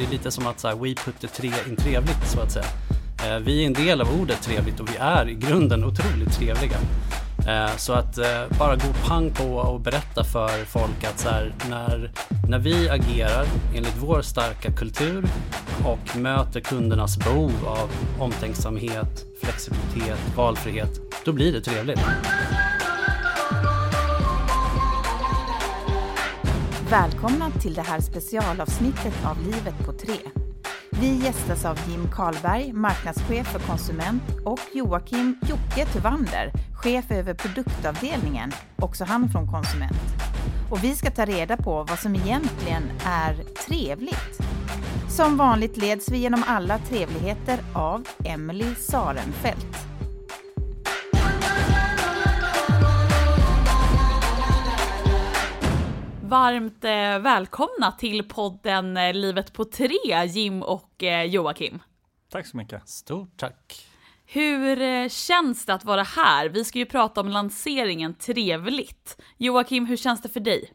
Det är lite som att så här, we put the tre in trevligt så att säga. Eh, vi är en del av ordet trevligt och vi är i grunden otroligt trevliga. Eh, så att eh, bara gå pang på och berätta för folk att så här, när, när vi agerar enligt vår starka kultur och möter kundernas behov av omtänksamhet, flexibilitet, valfrihet, då blir det trevligt. Välkomna till det här specialavsnittet av Livet på 3. Vi gästas av Jim Karlberg, marknadschef för konsument och Joakim Jocke Tuvander, chef över produktavdelningen, också han från konsument. Och vi ska ta reda på vad som egentligen är trevligt. Som vanligt leds vi genom alla trevligheter av Emily Sarenfelt. Varmt eh, välkomna till podden eh, Livet på tre, Jim och eh, Joakim. Tack så mycket. Stort tack. Hur eh, känns det att vara här? Vi ska ju prata om lanseringen Trevligt. Joakim, hur känns det för dig?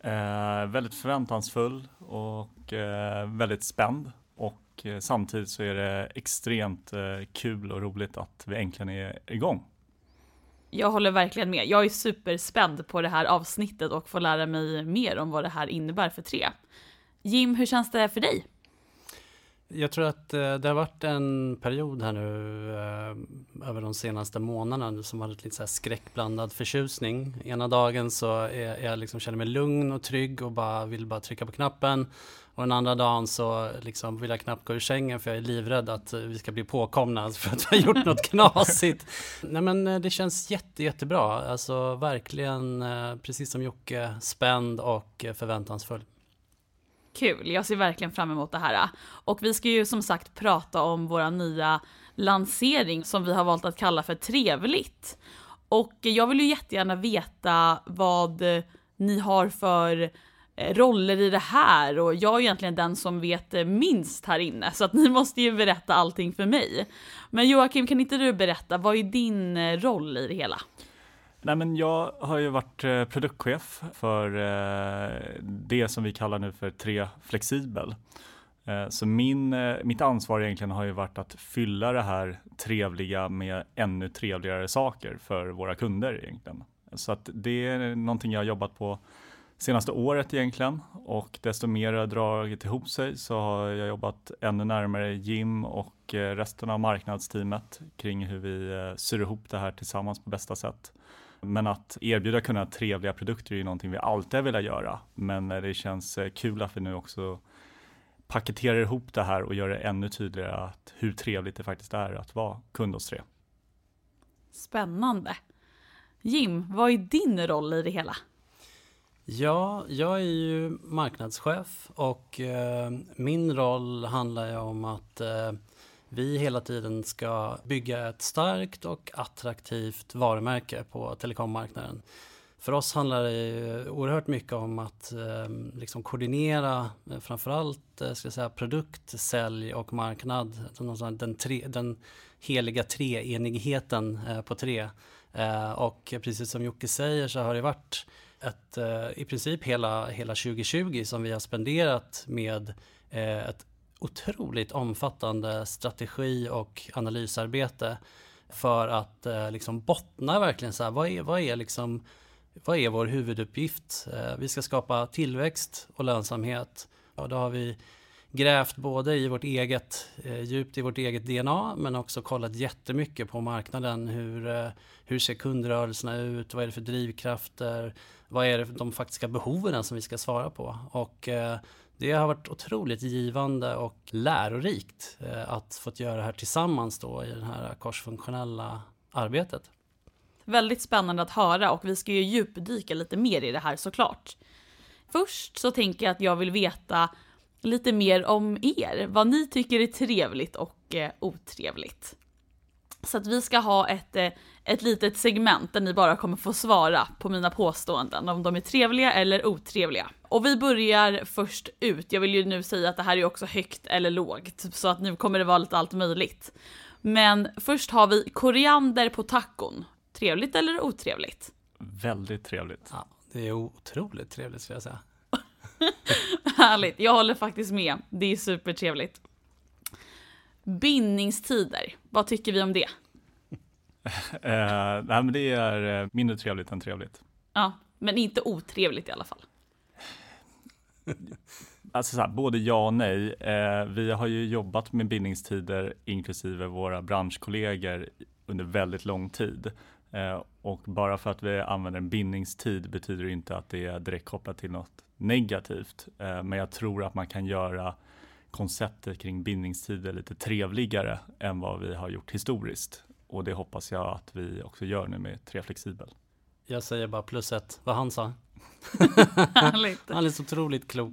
Eh, väldigt förväntansfull och eh, väldigt spänd. Och eh, samtidigt så är det extremt eh, kul och roligt att vi äntligen är igång. Jag håller verkligen med. Jag är superspänd på det här avsnittet och får lära mig mer om vad det här innebär för tre. Jim, hur känns det för dig? Jag tror att eh, det har varit en period här nu eh, över de senaste månaderna som varit lite så här skräckblandad förtjusning. Ena dagen så är jag liksom känner mig lugn och trygg och bara vill bara trycka på knappen. Och den andra dagen så liksom vill jag knappt gå ur sängen för jag är livrädd att vi ska bli påkomna för att vi har gjort något knasigt. Nej men eh, det känns jätte, jättebra. Alltså verkligen, eh, precis som Jocke, spänd och eh, förväntansfull. Kul, jag ser verkligen fram emot det här. Och vi ska ju som sagt prata om våra nya lansering som vi har valt att kalla för Trevligt. Och jag vill ju jättegärna veta vad ni har för Eh, roller i det här och jag är egentligen den som vet eh, minst här inne så att ni måste ju berätta allting för mig. Men Joakim, kan inte du berätta, vad är din eh, roll i det hela? Nej, men jag har ju varit produktchef för det som vi kallar nu för 3 Flexibel. Så min, mitt ansvar egentligen har ju varit att fylla det här trevliga med ännu trevligare saker för våra kunder egentligen. Så att det är någonting jag har jobbat på senaste året egentligen och desto mer det har dragit ihop sig så har jag jobbat ännu närmare Jim och eh, resten av marknadsteamet kring hur vi eh, syr ihop det här tillsammans på bästa sätt. Men att erbjuda kunna trevliga produkter är ju någonting vi alltid har velat göra. Men eh, det känns kul att vi nu också paketerar ihop det här och gör det ännu tydligare att hur trevligt det faktiskt är att vara kund hos Tre. Spännande. Jim, vad är din roll i det hela? Ja, jag är ju marknadschef och eh, min roll handlar ju om att eh, vi hela tiden ska bygga ett starkt och attraktivt varumärke på telekommarknaden. För oss handlar det ju oerhört mycket om att eh, liksom koordinera eh, framförallt eh, ska jag säga, produkt, sälj och marknad. Den, den, tre, den heliga treenigheten eh, på tre. Eh, och precis som Jocke säger så har det varit ett, eh, i princip hela, hela 2020 som vi har spenderat med eh, ett otroligt omfattande strategi och analysarbete för att eh, liksom bottna verkligen så här, vad är, vad är liksom vad är vår huvuduppgift? Vi ska skapa tillväxt och lönsamhet. Och då har vi grävt både i vårt eget, djupt i vårt eget DNA, men också kollat jättemycket på marknaden. Hur, hur ser kundrörelserna ut? Vad är det för drivkrafter? Vad är det de faktiska behoven som vi ska svara på? Och eh, det har varit otroligt givande och lärorikt eh, att få göra det här tillsammans då i det här korsfunktionella arbetet. Väldigt spännande att höra och vi ska ju djupdyka lite mer i det här såklart. Först så tänker jag att jag vill veta lite mer om er, vad ni tycker är trevligt och eh, otrevligt. Så att vi ska ha ett, eh, ett litet segment där ni bara kommer få svara på mina påståenden, om de är trevliga eller otrevliga. Och vi börjar först ut. Jag vill ju nu säga att det här är också högt eller lågt, så att nu kommer det vara lite allt möjligt. Men först har vi koriander på tacon. Trevligt eller otrevligt? Väldigt trevligt. Ja, det är otroligt trevligt skulle jag säga. Härligt, jag håller faktiskt med. Det är supertrevligt. Bindningstider, vad tycker vi om det? Eh, nej, men det är eh, mindre trevligt än trevligt. Ja, men inte otrevligt i alla fall. Alltså så här, både ja och nej. Eh, vi har ju jobbat med bindningstider inklusive våra branschkollegor under väldigt lång tid. Eh, och bara för att vi använder en bindningstid betyder det inte att det är direkt kopplat till något negativt. Eh, men jag tror att man kan göra konceptet kring bindningstider lite trevligare än vad vi har gjort historiskt. Och det hoppas jag att vi också gör nu med Tre Flexibel. Jag säger bara plus ett, vad han sa. Härligt. Han är så otroligt klok.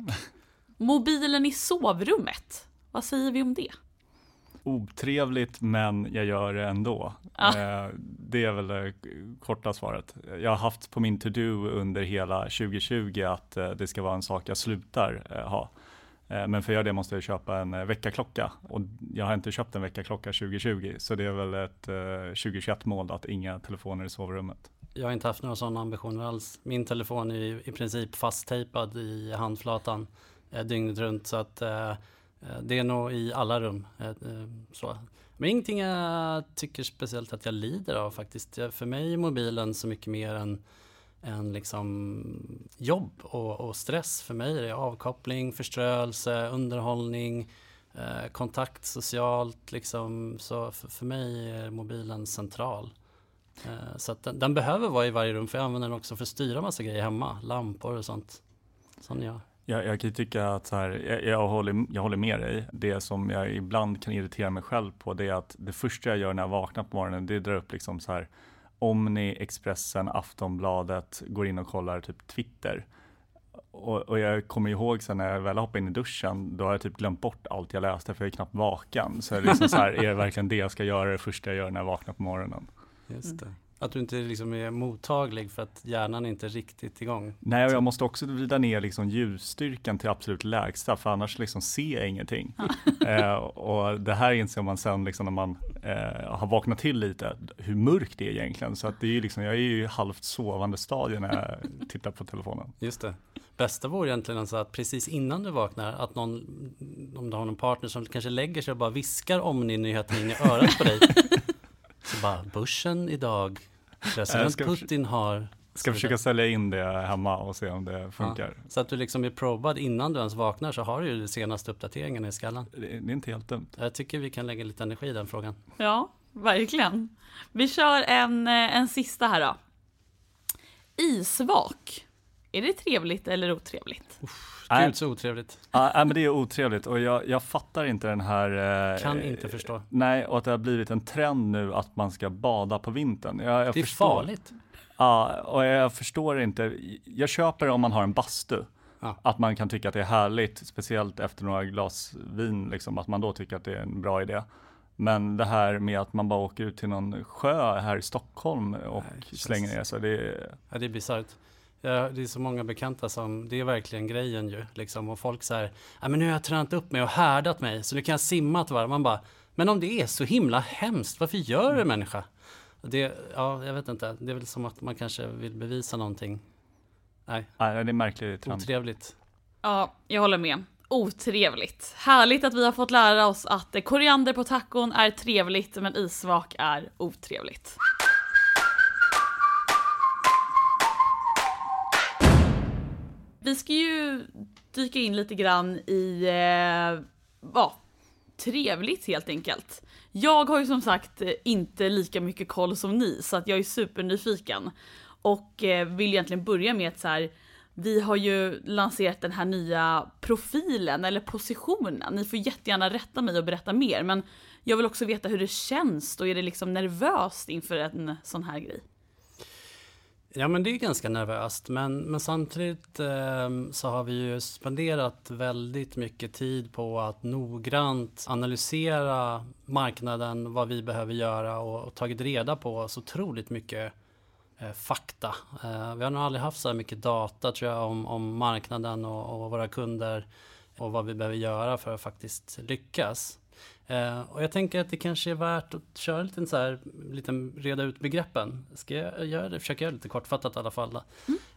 Mobilen i sovrummet, vad säger vi om det? Otrevligt, men jag gör det ändå. Ja. Eh, det är väl det korta svaret. Jag har haft på min to-do under hela 2020 att eh, det ska vara en sak jag slutar eh, ha. Eh, men för att göra det måste jag köpa en veckaklocka väckarklocka och jag har inte köpt en väckarklocka 2020 så det är väl ett eh, 2021 mål att inga telefoner i sovrummet. Jag har inte haft några sådana ambitioner alls. Min telefon är ju i princip fasttejpad i handflatan dygnet runt så att det är nog i alla rum. Så. Men ingenting jag tycker speciellt att jag lider av faktiskt. För mig är mobilen så mycket mer än, än liksom jobb och, och stress. För mig är det avkoppling, förströelse, underhållning, eh, kontakt socialt. Liksom. Så för, för mig är mobilen central. Eh, Så att den, den behöver vara i varje rum för jag använder den också för att styra massa grejer hemma. Lampor och sånt. Sån jag. Jag, jag kan ju tycka att så här, jag, jag, håller, jag håller med dig. Det som jag ibland kan irritera mig själv på det är att det första jag gör när jag vaknar på morgonen det är att dra upp liksom så här Omni, Expressen, Aftonbladet, går in och kollar typ Twitter. Och, och jag kommer ihåg sen när jag väl hoppade in i duschen, då har jag typ glömt bort allt jag läste för jag är knappt vaken. Så är liksom så här, är det verkligen det jag ska göra det första jag gör när jag vaknar på morgonen? Just det. Att du inte liksom är mottaglig för att hjärnan är inte riktigt igång. Nej, och jag måste också vrida ner liksom ljusstyrkan till absolut lägsta, för annars liksom ser jag ingenting. eh, och det här inser man sen liksom när man eh, har vaknat till lite, hur mörkt det är egentligen. Så att det är liksom, jag är ju i halvt sovande stadie när jag tittar på telefonen. Just det. Bästa vore egentligen alltså att precis innan du vaknar, att någon, om du har någon partner som kanske lägger sig och bara viskar Omni-nyheten in i örat på dig. Så bara, börsen idag, president Putin har... Ska försöka sälja in det hemma och se om det funkar. Så att du liksom är probad innan du ens vaknar så har du ju de senaste uppdateringarna i skallen. Det, det är inte helt dumt. Jag tycker vi kan lägga lite energi i den frågan. Ja, verkligen. Vi kör en, eh, en sista här då. Isvak. Är det trevligt eller otrevligt? Nej. Gud så otrevligt. Ja, nej, men det är otrevligt och jag, jag fattar inte den här... eh, Kan inte förstå. Nej, och att det har blivit en trend nu att man ska bada på vintern. Jag, jag Det är förstår. farligt. Ja, och jag förstår inte. Jag köper om man har en bastu. Ja. Att man kan tycka att det är härligt, speciellt efter några glas vin, liksom, att man då tycker att det är en bra idé. Men det här med att man bara åker ut till någon sjö här i Stockholm och Nej, det slänger ner sig, det är, Ja, det är bisarrt. Ja, det är så många bekanta som, det är verkligen grejen ju. Liksom. Och folk säger, men nu har jag tränat upp mig och härdat mig, så nu kan jag simma ett varv. Man bara, men om det är så himla hemskt, varför gör du människa? Det, ja, jag vet inte, det är väl som att man kanske vill bevisa någonting. Nej, nej, det är en märklig trend. otrevligt. Ja, jag håller med. Otrevligt. Härligt att vi har fått lära oss att koriander på tacon är trevligt men isvak är otrevligt. Vi ska ju dyka in lite grann i, eh, ja, trevligt helt enkelt. Jag har ju som sagt eh, inte lika mycket koll som ni så att jag är supernyfiken. Och eh, vill egentligen börja med att så här, vi har ju lanserat den här nya profilen eller positionen. Ni får jättegärna rätta mig och berätta mer men jag vill också veta hur det känns. och är det liksom nervöst inför en sån här grej. Ja men det är ganska nervöst men, men samtidigt eh, så har vi ju spenderat väldigt mycket tid på att noggrant analysera marknaden, vad vi behöver göra och, och tagit reda på så otroligt mycket eh, fakta. Eh, vi har nog aldrig haft så här mycket data tror jag om, om marknaden och, och våra kunder och vad vi behöver göra för att faktiskt lyckas. Eh, och jag tänker att det kanske är värt att köra lite så här, lite reda ut begreppen. Ska jag göra det? Försöka göra det lite kortfattat i alla fall.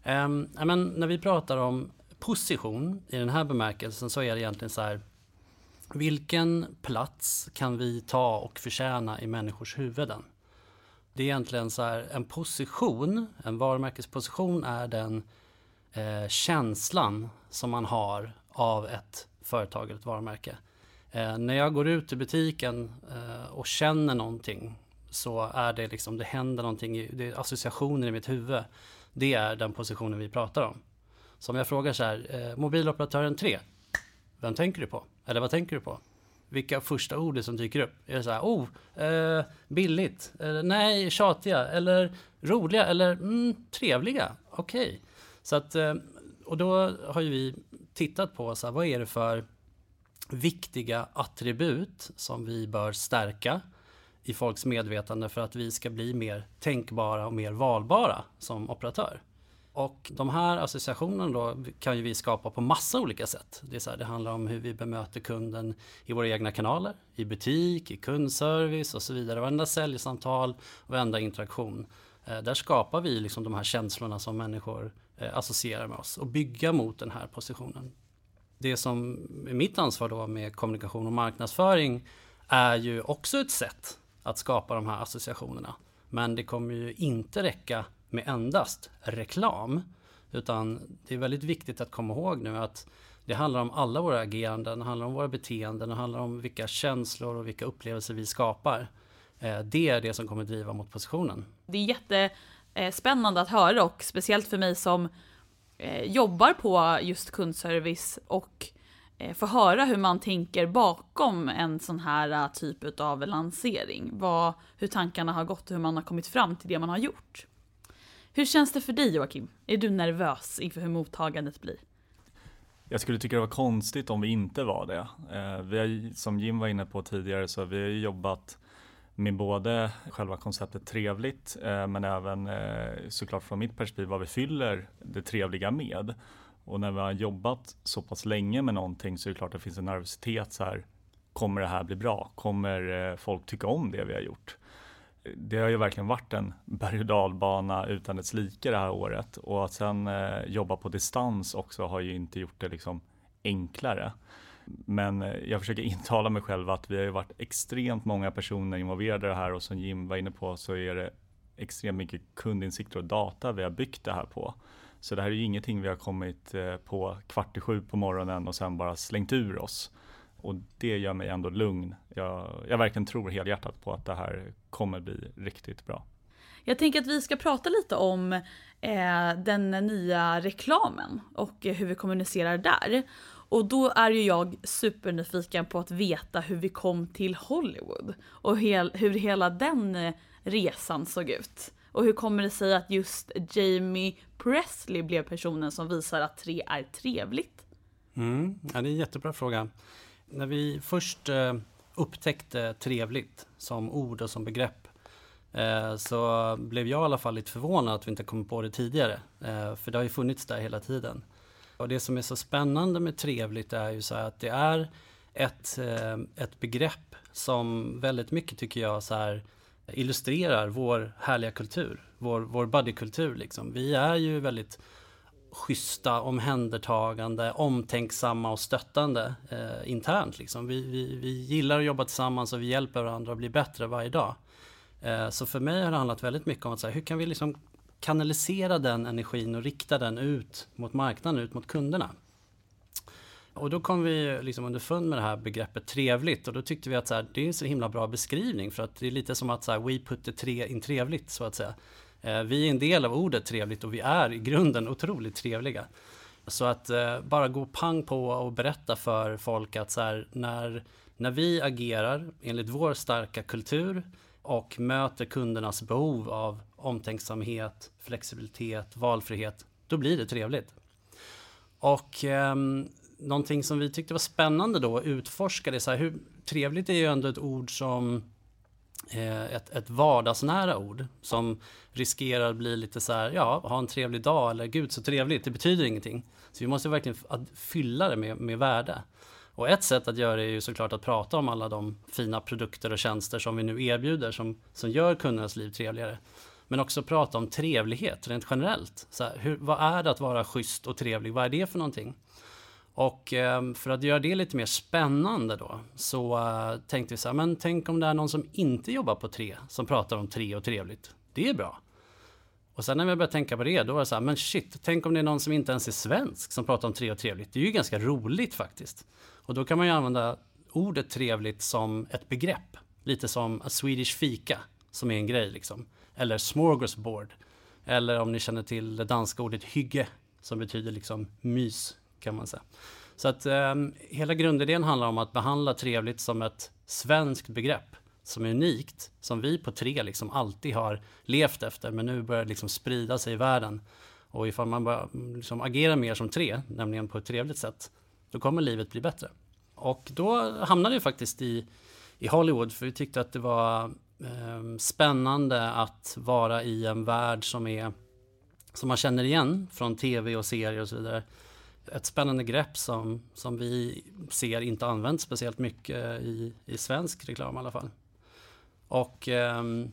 Ehm, ja, men när vi pratar om position i den här bemärkelsen så är det egentligen så här. Vilken plats kan vi ta och förtjäna i människors huvuden? Det är egentligen så här, en position, en varumärkesposition är den eh, känslan som man har av ett företag eller ett varumärke. Eh, när jag går ut i butiken eh, och känner någonting så är det liksom, det händer någonting, det är associationer i mitt huvud. Det är den positionen vi pratar om. Så om jag frågar så här, eh, mobiloperatören 3, vem tänker du på? Eller vad tänker du på? Vilka första ord som dyker upp? Är det så här, oh, eh, billigt, eller nej, tjatiga, eller roliga, eller mm, trevliga? Okej. Okay. Så att, eh, och då har ju vi tittat på så här, vad är det för viktiga attribut som vi bör stärka i folks medvetande för att vi ska bli mer tänkbara och mer valbara som operatör. Och de här associationerna då kan ju vi skapa på massa olika sätt. Det, är så här, det handlar om hur vi bemöter kunden i våra egna kanaler, i butik, i kundservice och så vidare. Varenda säljsamtal, varenda interaktion. Eh, där skapar vi liksom de här känslorna som människor eh, associerar med oss och bygga mot den här positionen. Det som är mitt ansvar då med kommunikation och marknadsföring är ju också ett sätt att skapa de här associationerna. Men det kommer ju inte räcka med endast reklam. Utan det är väldigt viktigt att komma ihåg nu att det handlar om alla våra ageranden, det handlar om våra beteenden, det handlar om vilka känslor och vilka upplevelser vi skapar. Eh, det är det som kommer driva mot positionen. Det är jättespännande att höra och speciellt för mig som eh, jobbar på just kundservice och Eh, få höra hur man tänker bakom en sån här eh, typ av lansering. Vad, hur tankarna har gått och hur man har kommit fram till det man har gjort. Hur känns det för dig Joakim? Är du nervös inför hur mottagandet blir? Jag skulle tycka det var konstigt om vi inte var det. Eh, vi har, som Jim var inne på tidigare så vi har jobbat med både själva konceptet trevligt eh, men även eh, såklart från mitt perspektiv vad vi fyller det trevliga med. Och när vi har jobbat så pass länge med någonting så är det klart att det finns en nervositet så här. Kommer det här bli bra? Kommer eh, folk tycka om det vi har gjort? Det har ju verkligen varit en berg och dalbana utan dess like det här året och att sen jobba på distans också har ju inte gjort det liksom enklare. Men eh, jag försöker intala mig själv att vi har ju varit extremt många personer involverade i det här och som Jim var inne på så är det extremt mycket kundinsikter och data vi har byggt det här på. Så det här är ju ingenting vi har kommit eh, på kvart i sju på morgonen och sen bara slängt ur oss. Och det gör mig ändå lugn. Jag, jag verkligen tror helhjärtat på att det här kommer bli riktigt bra. Jag tänker att vi ska prata lite om eh, den nya reklamen och hur vi kommunicerar där. Och då är ju jag supernyfiken på att veta hur vi kom till Hollywood och hel, hur hela den eh, resan såg ut. Och hur kommer det sig att just Jamie Presley blev personen som visar att tre är trevligt? Mm, ja, det är en jättebra fråga. När vi först eh, upptäckte trevligt som ord och som begrepp eh, så blev jag i alla fall lite förvånad att vi inte kom på det tidigare. Eh, för det har ju funnits där hela tiden. Och det som är så spännande med trevligt är ju så att det är ett, eh, ett begrepp som väldigt mycket tycker jag så här illustrerar vår härliga kultur, vår, vår bodykultur. Liksom. Vi är ju väldigt schyssta, omhändertagande, omtänksamma och stöttande eh, internt. Liksom. Vi, vi, vi gillar att jobba tillsammans och vi hjälper varandra att bli bättre varje dag. Eh, så för mig har det handlat väldigt mycket om att säga, hur kan vi liksom kanalisera den energin och rikta den ut mot marknaden, ut mot kunderna. Och då kom vi liksom underfund med det här begreppet trevligt och då tyckte vi att så här, det är en så himla bra beskrivning för att det är lite som att så här, we put the tre in trevligt så att säga. Eh, vi är en del av ordet trevligt och vi är i grunden otroligt trevliga. Så att eh, bara gå pang på och berätta för folk att så här, när, när vi agerar enligt vår starka kultur och möter kundernas behov av omtänksamhet, flexibilitet, valfrihet, då blir det trevligt. Och eh, någonting som vi tyckte var spännande då att utforska det. Så här, hur trevligt är ju ändå ett ord som eh, ett, ett vardagsnära ord som riskerar att bli lite så här, ja, ha en trevlig dag eller gud så trevligt, det betyder ingenting. Så vi måste verkligen fylla det med, med värde. Och ett sätt att göra det är ju såklart att prata om alla de fina produkter och tjänster som vi nu erbjuder som, som gör kundernas liv trevligare. Men också prata om trevlighet rent generellt. Så här, hur, vad är det att vara schysst och trevlig? Vad är det för någonting? Och ehm, för att göra det lite mer spännande då så eh, tänkte vi så här, men tänk om det är någon som inte jobbar på tre som pratar om tre och trevligt. Det är bra. Och sen när jag började tänka på det, då var det så här, men shit, tänk om det är någon som inte ens är svensk som pratar om tre och trevligt. Det är ju ganska roligt faktiskt. Och då kan man ju använda ordet trevligt som ett begrepp. Lite som a Swedish fika, som är en grej liksom. Eller smorgasbord. Eller om ni känner till det danska ordet hygge, som betyder liksom mys, kan man säga. Så att eh, hela grundidén handlar om att behandla trevligt som ett svenskt begrepp som är unikt, som vi på tre liksom alltid har levt efter, men nu börjar liksom sprida sig i världen. Och ifall man börjar mm, liksom agera mer som tre, nämligen på ett trevligt sätt, då kommer livet bli bättre. Och då hamnade vi faktiskt i, i Hollywood, för vi tyckte att det var eh, spännande att vara i en värld som är som man känner igen från tv och serier och så vidare. Ett spännande grepp som, som vi ser inte används speciellt mycket i, i svensk reklam i alla fall. Och ehm,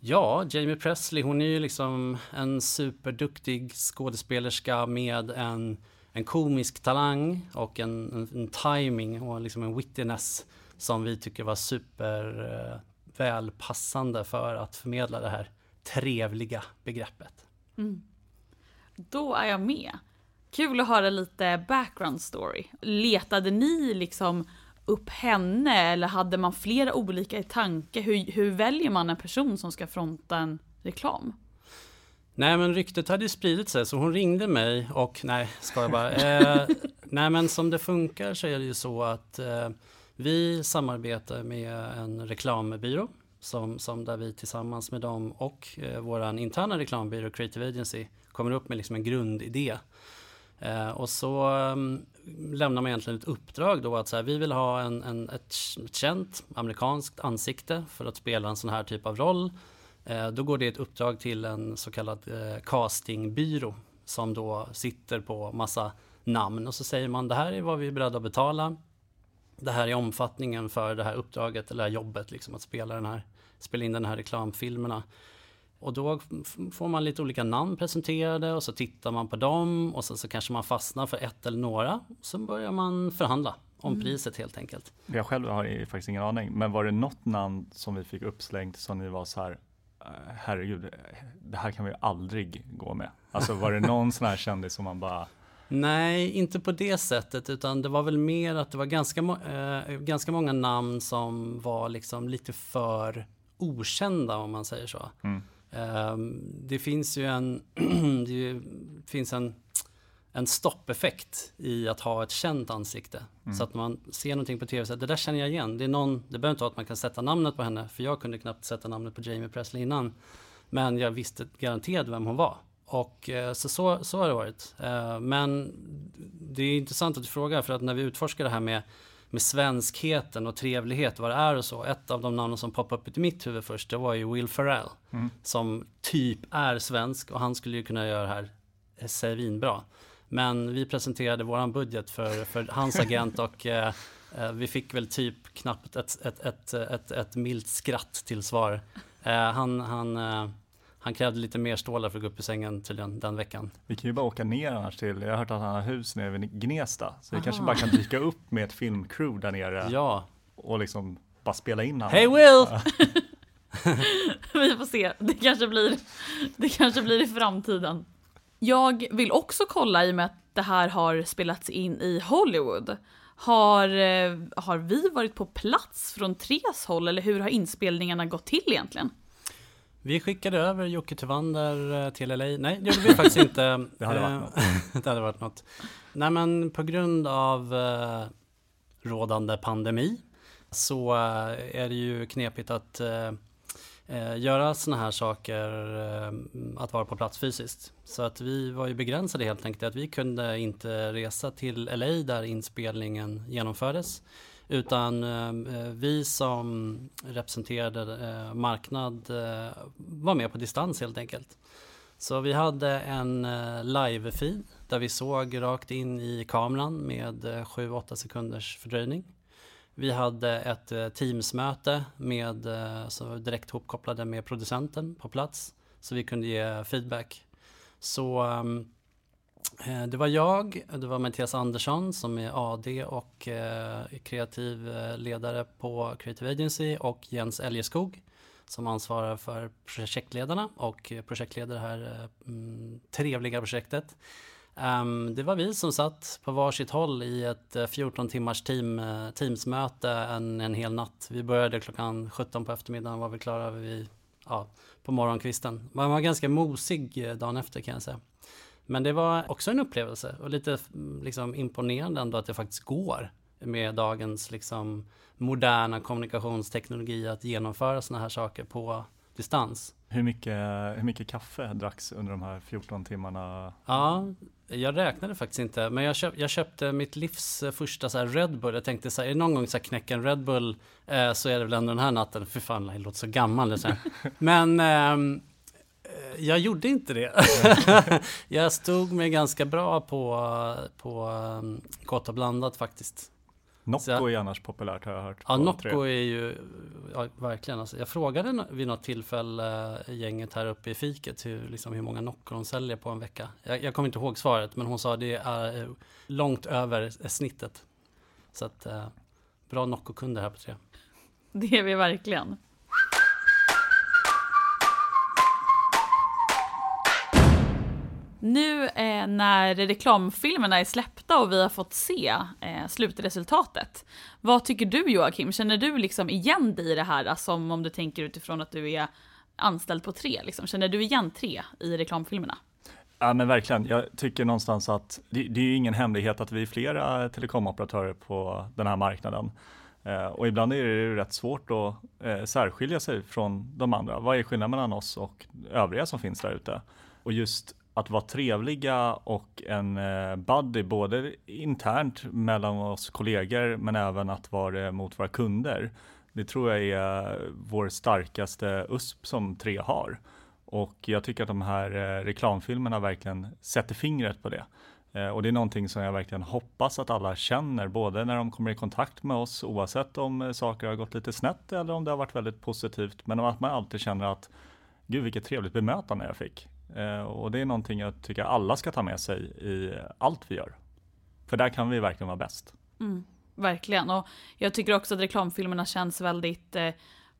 ja, Jamie Presley, hon är ju liksom en superduktig skådespelerska med en, en komisk talang och en, en, en timing och liksom en wittiness som vi tycker var super eh, välpassande för att förmedla det här trevliga begreppet. Mm. Då är jag med. Kul att höra lite background story. Letade ni liksom upp henne eller hade man flera olika i tanke? Hur, hur väljer man en person som ska fronta en reklam? Nej men ryktet hade ju spridit sig så hon ringde mig och nej, ska jag bara. Eh, nej men som det funkar så är det ju så att eh, vi samarbetar med en reklambyrå som, som där vi tillsammans med dem och eh, vår interna reklambyrå Creative Agency kommer upp med liksom en grundidé. Eh, och så um, lämnar man egentligen ett uppdrag då att så här, vi vill ha en, en, ett, ett känt amerikanskt ansikte för att spela en sån här typ av roll. Eh, då går det ett uppdrag till en så kallad eh, castingbyrå som då sitter på massa namn och så säger man det här är vad vi är beredda att betala. Det här är omfattningen för det här uppdraget eller jobbet, liksom att spela, den här, spela in den här reklamfilmerna. Och då får man lite olika namn presenterade och så tittar man på dem och sen så kanske man fastnar för ett eller några. Så börjar man förhandla om mm. priset helt enkelt. Jag själv har faktiskt ingen aning, men var det något namn som vi fick uppslängt som ni var så här, eh, herregud, det här kan vi aldrig gå med. Alltså var det någon sån här kändis som man bara Nej, inte på det sättet, utan det var väl mer att det var ganska, äh, ganska många namn som var liksom lite för okända om man säger så. Mm. Ehm, det finns ju en, det finns en, en stoppeffekt i att ha ett känt ansikte. Mm. Så att man ser någonting på tv, så det där känner jag igen. Det, är någon, det behöver inte vara att man kan sätta namnet på henne, för jag kunde knappt sätta namnet på Jamie Presley innan. Men jag visste garanterat vem hon var. Och eh, så, så, så har det varit. Ehm, men det är intressant att du frågar, för att när vi utforskar det här med med svenskheten och trevlighet, vad det är och så. Ett av de namnen som poppade upp i mitt huvud först, det var ju Will Ferrell. Mm. Som typ är svensk och han skulle ju kunna göra det här svinbra. Men vi presenterade våran budget för, för hans agent och eh, eh, vi fick väl typ knappt ett, ett, ett, ett, ett milt skratt till svar. Eh, han, han, eh, han krävde lite mer stålar för att gå upp i sängen tydligen den veckan. Vi kan ju bara åka ner annars till, jag har hört att han har hus nere vid Gnesta. Så vi Aha. kanske bara kan dyka upp med ett filmcrew där nere. Ja. Och liksom bara spela in honom. Hey Will! vi får se, det kanske, blir, det kanske blir i framtiden. Jag vill också kolla i och med att det här har spelats in i Hollywood. Har, eh, har vi varit på plats från Tres håll eller hur har inspelningarna gått till egentligen? Vi skickade över Jocke Tyvander eh, till LA. Nej, det gjorde vi faktiskt inte. det hade varit något. det hade varit något. Nej, men på grund av eh, rådande pandemi så eh, är det ju knepigt att eh, eh göra sådana här saker, eh, att vara på plats fysiskt. Så att vi var ju begränsade helt enkelt, att vi kunde inte resa till LA där inspelningen genomfördes. Utan eh, eh, vi som representerade eh, marknad var med på distans helt enkelt. Så vi hade en live-feed där vi såg rakt in i kameran med 7-8 sekunders fördröjning. Vi hade ett Teams-möte med, så direkt hopkopplade med producenten på plats så vi kunde ge feedback. Så ehm, Eh, det var jag, det var Mattias Andersson som är AD och eh, kreativ eh, ledare på Creative Agency och Jens Eljeskog som ansvarar för projektledarna och projektleder det här eh, mm, trevliga projektet. Um, det var vi som satt på varsitt håll i ett 14 timmars team, Teamsmöte en, en hel natt. Vi började klockan 17 på eftermiddagen och var vi klara vid, ja, på morgonkvisten. Man var ganska mosig dagen efter kan jag säga. Men det var också en upplevelse och lite liksom, imponerande ändå att det faktiskt går med dagens liksom, moderna kommunikationsteknologi att genomföra sådana här saker på distans. Hur mycket, hur mycket kaffe dracks under de här 14 timmarna? Ja, jag räknade faktiskt inte, men jag, köp, jag köpte mitt livs första så Red Bull. Jag tänkte så här, är det någon gång så här knäcka en Red Bull eh, så är det väl ändå den här natten. Fy fan, jag låter så gammal. Så men eh, jag gjorde inte det. jag stod mig ganska bra på, på um, gott och blandat faktiskt. Nocco jag, är annars populärt har jag hört. Ja, Nocco är ju ja, verkligen. Alltså, jag frågade vid något tillfälle uh, gänget här uppe i fiket hur, liksom, hur många Nocco de säljer på en vecka. Jag, jag kommer inte ihåg svaret, men hon sa det är uh, långt över snittet. Så att uh, bra Nocco-kunder här på tre. Det är vi verkligen. Nu eh, när reklamfilmerna är släppta och vi har fått se eh, slutresultatet. Vad tycker du Joakim? Känner du liksom igen dig i det här? Alltså om du tänker utifrån att du är anställd på tre. Liksom. Känner du igen tre i reklamfilmerna? Ja men verkligen. Jag tycker någonstans att det, det är ju ingen hemlighet att vi är flera telekomoperatörer på den här marknaden. Eh, och ibland är det rätt svårt att eh, särskilja sig från de andra. Vad är skillnaden mellan oss och övriga som finns där ute? Och just att vara trevliga och en eh, buddy både internt mellan oss kollegor men även att vara det mot våra kunder. Det tror jag är vår starkaste USP som Tre har. Och jag tycker att de här eh, reklamfilmerna verkligen sätter fingret på det. Och det är någonting som jag verkligen hoppas att alla känner, både när de kommer i kontakt med oss, oavsett om saker har gått lite snett eller om det har varit väldigt positivt, men att man alltid känner att gud vilket trevligt bemötande jag fick. Eh, och det är någonting jag tycker alla ska ta med sig i allt vi gör. För där kan vi verkligen vara bäst. Mm, verkligen, och jag tycker också att reklamfilmerna känns väldigt eh,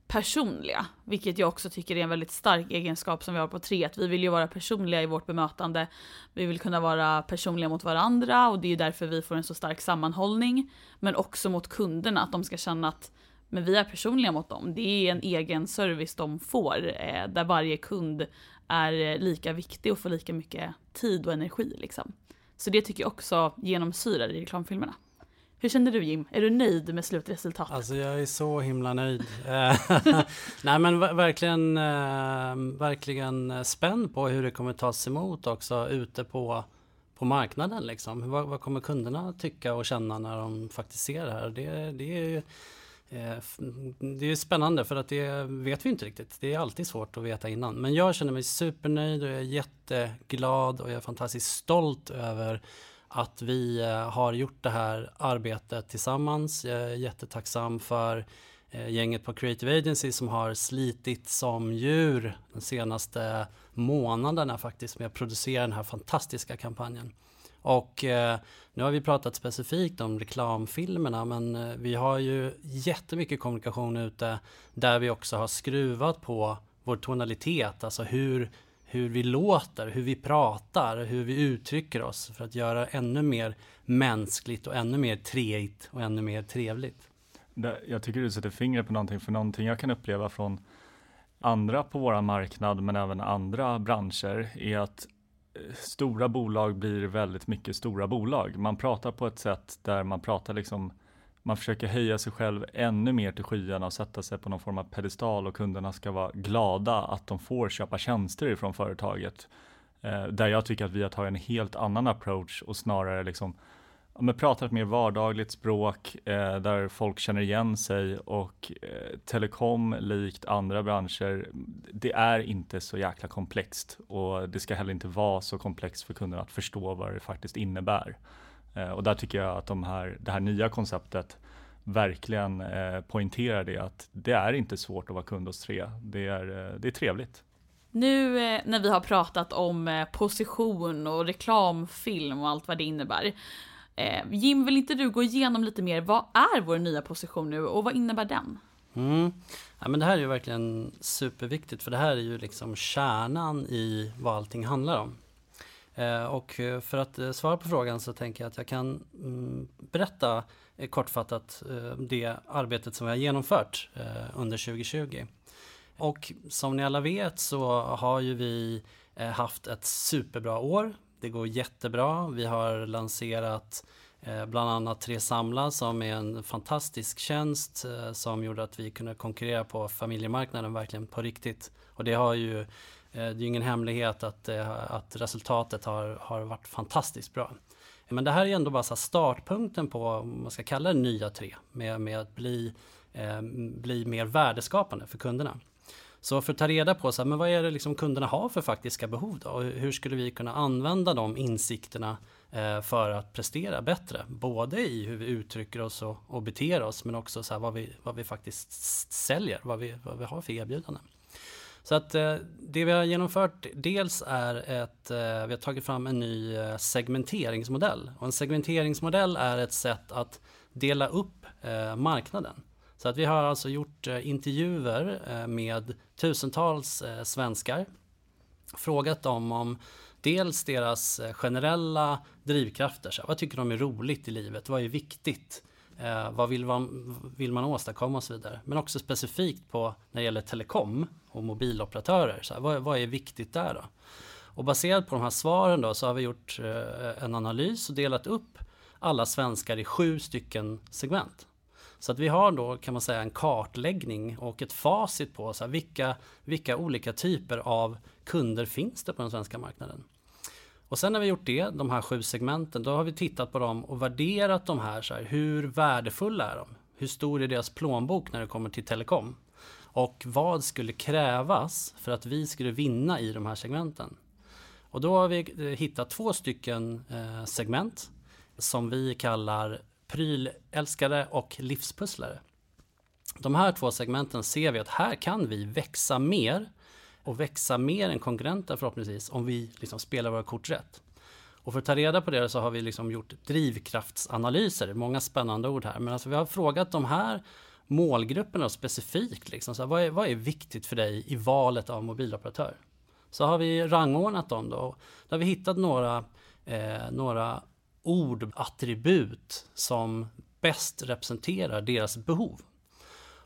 personliga, vilket jag också tycker är en väldigt stark egenskap som vi har på tre. Att vi vill ju vara personliga i vårt bemötande. Vi vill kunna vara personliga mot varandra och det är ju därför vi får en så stark sammanhållning. Men också mot kunderna, att de ska känna att men vi är personliga mot dem. Det är en egen service de får, eh, där varje kund är eh, lika viktig och får lika mycket tid och energi. Liksom. Så det tycker jag också genomsyrar i reklamfilmerna. Hur känner du Jim? Är du nöjd med slutresultatet? Alltså jag är så himla nöjd. Eh, nej men verkligen, eh, verkligen spänd på hur det kommer tas emot också ute på, på marknaden. Liksom. Vad, vad kommer kunderna tycka och känna när de faktiskt ser det här? Det, det är ju Eh, det är spännande för att det vet vi inte riktigt. Det är alltid svårt att veta innan. Men jag känner mig supernöjd och jag är jätteglad och jag är fantastiskt stolt över att vi eh, har gjort det här arbetet tillsammans. Jag är jättetacksam för eh, gänget på Creative Agency som har slitit som djur de senaste månaderna faktiskt med att producera den här fantastiska kampanjen. Och eh, nu har vi pratat specifikt om reklamfilmerna men eh, vi har ju jättemycket kommunikation ute där vi också har skruvat på vår tonalitet, alltså hur, hur vi låter, hur vi pratar, hur vi uttrycker oss för att göra ännu mer mänskligt och ännu mer treigt och ännu mer trevligt. Jag tycker du sätter fingret på någonting, för någonting jag kan uppleva från andra på vår marknad, men även andra branscher, är att stora bolag blir väldigt mycket stora bolag. Man pratar på ett sätt där man pratar liksom man försöker höja sig själv ännu mer till skyarna och sätta sig på någon form av pedestal och kunderna ska vara glada att de får köpa tjänster ifrån företaget. Eh, där jag tycker att vi har tagit en helt annan approach och snarare liksom men pratar ett mer vardagligt språk eh, där folk känner igen sig och eh, telekom likt andra branscher, det är inte så jäkla komplext och det ska heller inte vara så komplext för kunderna att förstå vad det faktiskt innebär. Eh, och där tycker jag att de här, det här nya konceptet verkligen eh, poängterar det att det är inte svårt att vara kund hos Tre. Det är, eh, det är trevligt. Nu eh, när vi har pratat om eh, position och reklamfilm och allt vad det innebär. Eh, Jim, vill inte du gå igenom lite mer, vad är vår nya position nu och vad innebär den? Mm. Ja, men det här är ju verkligen superviktigt för det här är ju liksom kärnan i vad allting handlar om. Eh, och eh, för att eh, svara på frågan så tänker jag att jag kan mm, berätta eh, kortfattat eh, det arbetet som vi har genomfört eh, under 2020. Och som ni alla vet så har ju vi haft ett superbra år. Det går jättebra. Vi har lanserat eh, bland annat Tre Samla som är en fantastisk tjänst eh, som gjorde att vi kunde konkurrera på familjemarknaden verkligen på riktigt. Och det har ju eh, det är ju ingen hemlighet att, att resultatet har, har varit fantastiskt bra. Men det här är ändå bara startpunkten på, om man ska kalla det, nya tre, med, med att bli, eh, bli mer värdeskapande för kunderna. Så för att ta reda på så här, men vad är det liksom kunderna har för faktiska behov då? Och hur skulle vi kunna använda de insikterna eh, för att prestera bättre? Både i hur vi uttrycker oss och, och beter oss men också så här, vad, vi, vad vi faktiskt säljer, vad vi, vad vi har för erbjudanden. Så att eh, det vi har genomfört dels är att eh, vi har tagit fram en ny segmenteringsmodell. Och en segmenteringsmodell är ett sätt att dela upp marknaden. Så att vi har alltså gjort eh, intervjuer eh, med tusentals eh, svenskar. Frågat dem om dels deras generella drivkrafter. Så vad tycker de är roligt i livet? Vad är viktigt? vad vill man, vill man åstadkomma och så vidare. Men också specifikt på när det gäller telekom och mobiloperatörer. Så här, vad, vad, är viktigt där då? Och baserat på de här svaren då så har vi gjort en analys och delat upp alla svenskar i sju stycken segment. Så att vi har då kan man säga en kartläggning och ett facit på så här, vilka, vilka olika typer av kunder finns det på den svenska marknaden. Och sen när vi gjort det, de här sju segmenten, då har vi tittat på dem och värderat de här, så här hur värdefulla är de? Hur stor är deras plånbok när det kommer till telekom? Och vad skulle krävas för att vi skulle vinna i de här segmenten? Och då har vi eh, hittat två stycken eh, segment som vi kallar prylälskare och livspusslare. De här två segmenten ser vi att här kan vi växa mer och växa mer än konkurrenter förhoppningsvis om vi liksom spelar våra kort rätt. Och för att ta reda på det så har vi liksom gjort drivkraftsanalyser, många spännande ord här, men alltså vi har frågat de här målgrupperna specifikt, liksom, så här, vad, är, vad är viktigt för dig i valet av mobiloperatör? Så har vi rangordnat dem då, då har vi hittat några, eh, några ord, attribut som bäst representerar deras behov.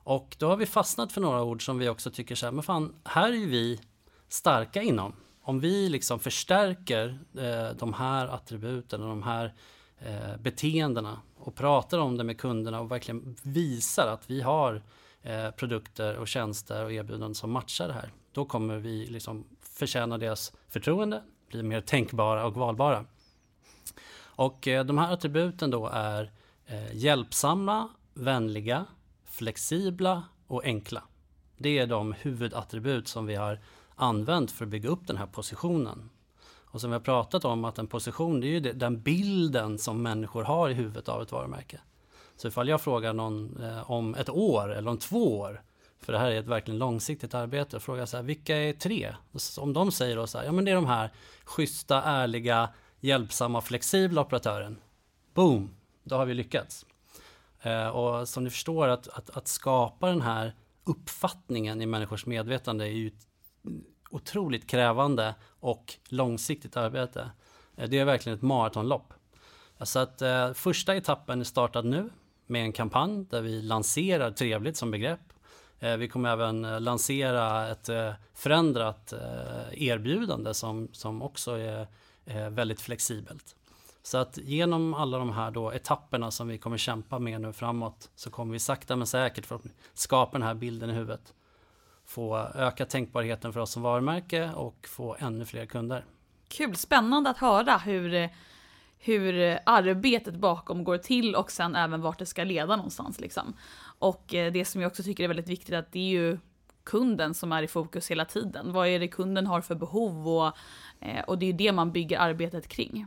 Och då har vi fastnat för några ord som vi också tycker så här, men fan, här är ju vi starka inom. Om vi liksom förstärker eh, de här attributen och de här eh, beteendena och pratar om det med kunderna och verkligen visar att vi har eh, produkter och tjänster och erbjudanden som matchar det här. Då kommer vi liksom förtjäna deras förtroende, bli mer tänkbara och valbara. Och eh, de här attributen då är eh, hjälpsamma, vänliga, flexibla och enkla. Det är de huvudattribut som vi har använt för att bygga upp den här positionen. Och som vi har pratat om att en position det är ju den bilden som människor har i huvudet av ett varumärke. Så ifall jag frågar någon eh, om ett år eller om två år, för det här är ett verkligen långsiktigt arbete, och frågar så här, vilka är tre? Om de säger då så här, ja men det är de här schyssta, ärliga, hjälpsamma, flexibla operatören. Boom! Då har vi lyckats. Eh, och som ni förstår att, att, att, skapa den här uppfattningen i människors medvetande är ju ett otroligt krävande och långsiktigt arbete. Eh, det är verkligen ett maratonlopp. Så att eh, första etappen är startad nu med en kampanj där vi lanserar trevligt som begrepp. Eh, vi kommer även eh, lansera ett eh, förändrat eh, erbjudande som, som också är Eh, väldigt flexibelt. Så att genom alla de här då etapperna som vi kommer kämpa med nu framåt så kommer vi sakta men säkert för att skapa den här bilden i huvudet. Få öka tänkbarheten för oss som varumärke och få ännu fler kunder. Kul, spännande att höra hur, hur arbetet bakom går till och sen även vart det ska leda någonstans. Liksom. Och eh, det som jag också tycker är väldigt viktigt att det är ju kunden som är i fokus hela tiden. Vad är det kunden har för behov och, eh, och det är ju det man bygger arbetet kring.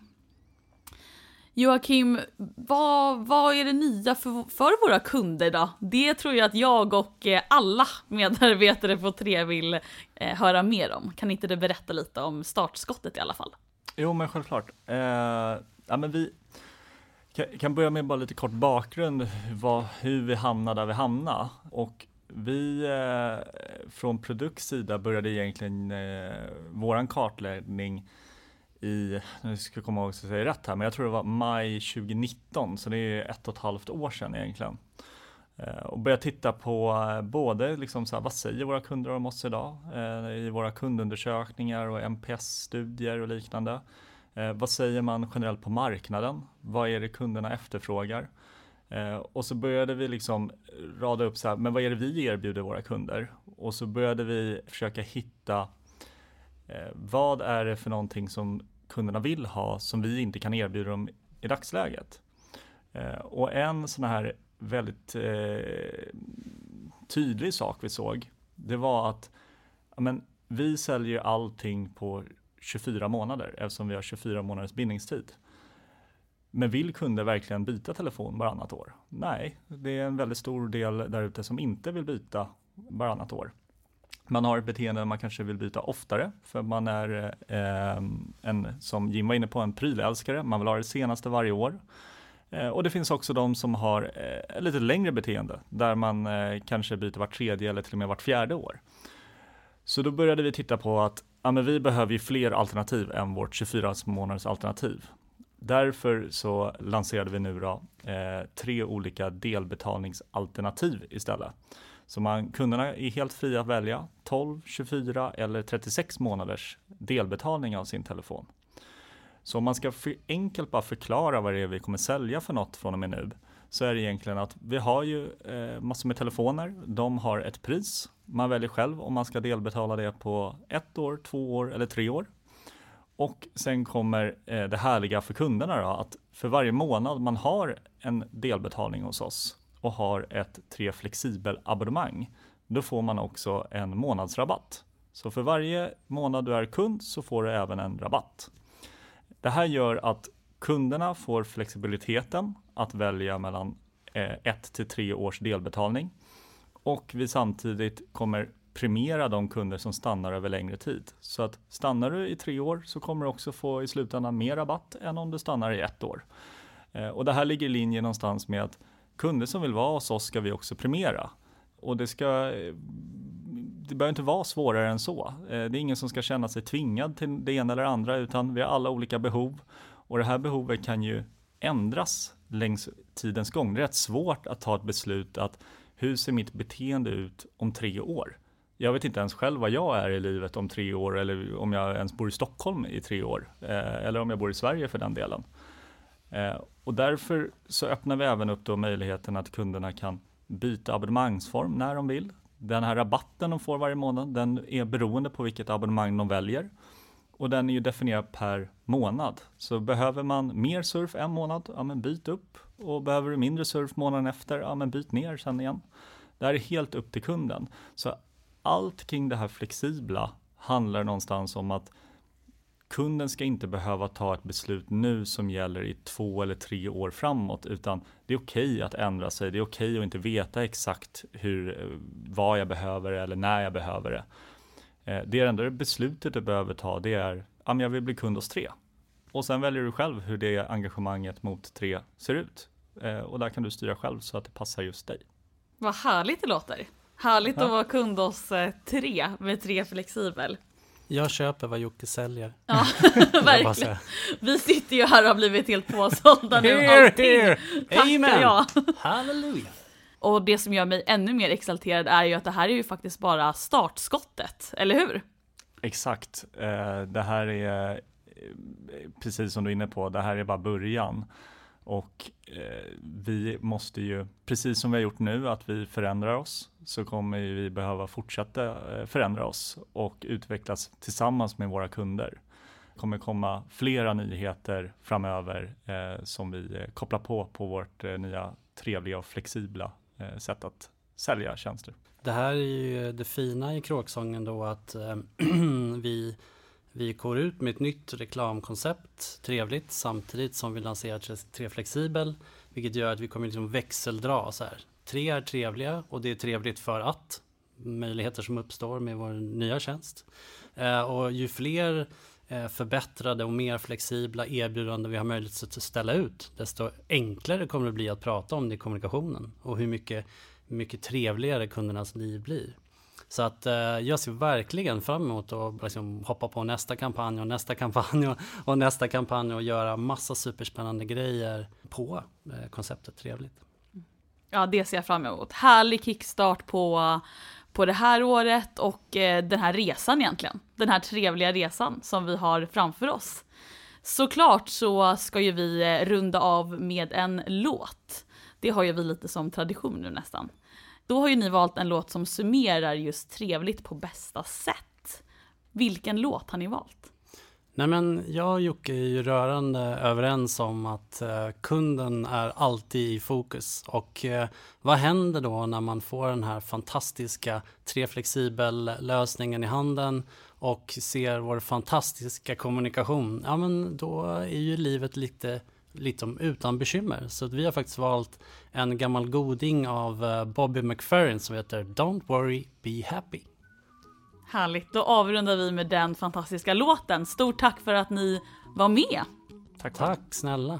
Joakim, vad, vad är det nya för, för våra kunder då? Det tror jag att jag och eh, alla medarbetare på Tre vill eh, höra mer om. Kan inte du berätta lite om startskottet i alla fall? Jo, men självklart. Eh, ja, men vi kan, kan börja med bara lite kort bakgrund, vad, hur vi hamnade där vi hamnade. Och vi eh, från Produkts sida började egentligen eh, våran kartläggning i, nu ska jag komma ihåg så jag säger rätt här, men jag tror det var maj 2019, så det är ett och ett halvt år sedan egentligen. Eh, och började titta på eh, både liksom så här, vad säger våra kunder om oss idag eh, i våra kundundersökningar och NPS-studier och liknande. Eh, vad säger man generellt på marknaden? Vad är det kunderna efterfrågar? Eh, och så började vi liksom rada upp så här, men vad är det vi erbjuder våra kunder? Och så började vi försöka hitta eh, vad är det för någonting som kunderna vill ha som vi inte kan erbjuda dem i dagsläget? Eh, och en sån här väldigt eh, tydlig sak vi såg, det var att men, vi säljer allting på 24 månader eftersom vi har 24 månaders bindningstid. Men vill kunder verkligen byta telefon varannat år? Nej, det är en väldigt stor del där ute som inte vill byta varannat år. Man har ett beteende där man kanske vill byta oftare för man är eh, en, som Jim var inne på, en prylälskare. Man vill ha det senaste varje år. Eh, och det finns också de som har eh, lite längre beteende där man eh, kanske byter vart tredje eller till och med vart fjärde år. Så då började vi titta på att ja, men vi behöver ju fler alternativ än vårt 24 månaders alternativ. Därför så lanserade vi nu då, eh, tre olika delbetalningsalternativ istället. Så man, kunderna är helt fria att välja 12, 24 eller 36 månaders delbetalning av sin telefon. Så om man ska för enkelt bara förklara vad det är vi kommer sälja för något från och med nu så är det egentligen att vi har ju eh, massor med telefoner. De har ett pris. Man väljer själv om man ska delbetala det på ett år, två år eller tre år. Och sen kommer eh, det härliga för kunderna då, att för varje månad man har en delbetalning hos oss och har ett tre flexibel abonnemang, då får man också en månadsrabatt. Så för varje månad du är kund så får du även en rabatt. Det här gör att kunderna får flexibiliteten att välja mellan eh, ett till tre års delbetalning och vi samtidigt kommer premiera de kunder som stannar över längre tid. Så att stannar du i tre år så kommer du också få i slutändan mer rabatt än om du stannar i ett år. Eh, och det här ligger i linje någonstans med att kunder som vill vara hos oss ska vi också premiera. Och det ska eh, det behöver inte vara svårare än så. Eh, det är ingen som ska känna sig tvingad till det ena eller andra, utan vi har alla olika behov. Och det här behovet kan ju ändras längs tidens gång. Det är rätt svårt att ta ett beslut att hur ser mitt beteende ut om tre år? Jag vet inte ens själv vad jag är i livet om tre år eller om jag ens bor i Stockholm i tre år. Eh, eller om jag bor i Sverige för den delen. Eh, och därför så öppnar vi även upp då möjligheten att kunderna kan byta abonnemangsform när de vill. Den här rabatten de får varje månad, den är beroende på vilket abonnemang de väljer. Och den är ju definierad per månad. Så behöver man mer surf en månad, ja men byt upp. Och behöver du mindre surf månaden efter, ja men byt ner sen igen. Det här är helt upp till kunden. Så allt kring det här flexibla handlar någonstans om att kunden ska inte behöva ta ett beslut nu som gäller i två eller tre år framåt, utan det är okej okay att ändra sig. Det är okej okay att inte veta exakt hur, eh, vad jag behöver eller när jag behöver det. Eh, det enda beslutet du behöver ta, det är, att jag vill bli kund hos tre. Och sen väljer du själv hur det engagemanget mot tre ser ut. Eh, och där kan du styra själv så att det passar just dig. Vad härligt det låter. Härligt ja. att vara kund hos tre med tre flexibel. Jag köper vad Jocke säljer. Ja, verkligen. Vi sitter ju här och har blivit helt påsålda nu. Here, here. Amen. Ja. Halleluja. Och det som gör mig ännu mer exalterad är ju att det här är ju faktiskt bara startskottet, eller hur? Exakt. Eh, det här är, eh, precis som du är inne på, det här är bara början. Och eh, vi måste ju, precis som vi har gjort nu, att vi förändrar oss, så kommer vi behöva fortsätta eh, förändra oss och utvecklas tillsammans med våra kunder. Det kommer komma flera nyheter framöver eh, som vi eh, kopplar på på vårt eh, nya trevliga och flexibla eh, sätt att sälja tjänster. Det här är ju det fina i kråksången då att eh, vi vi går ut med ett nytt reklamkoncept, trevligt, samtidigt som vi lanserar Tre Flexibel, vilket gör att vi kommer liksom växeldra så här. Tre är trevliga och det är trevligt för att möjligheter som uppstår med vår nya tjänst. Eh, och ju fler eh, förbättrade och mer flexibla erbjudanden vi har möjlighet att ställa ut, desto enklare kommer det bli att prata om det i kommunikationen och hur mycket, mycket trevligare kundernas liv blir. Så att eh, jag ser verkligen fram emot att liksom hoppa på nästa kampanj och nästa kampanj och, och nästa kampanj och göra massa superspännande grejer på eh, konceptet Trevligt. Ja, det ser jag fram emot. Härlig kickstart på, på det här året och eh, den här resan egentligen. Den här trevliga resan som vi har framför oss. Såklart så ska ju vi eh, runda av med en låt. Det har ju vi lite som tradition nu nästan. Då har ju ni valt en låt som summerar just trevligt på bästa sätt. Vilken låt har ni valt? Nej men jag och Jocke är ju rörande överens om att eh, kunden är alltid i fokus. Och eh, vad händer då när man får den här fantastiska treflexibel lösningen i handen och ser vår fantastiska kommunikation? Ja men då är ju livet lite lite utan bekymmer. Så vi har faktiskt valt en gammal goding av eh, Bobby McFerrin som heter Don't worry, be happy. Härligt, då avrundar vi med den fantastiska låten. Stort tack för att ni var med. Tack, tack snälla.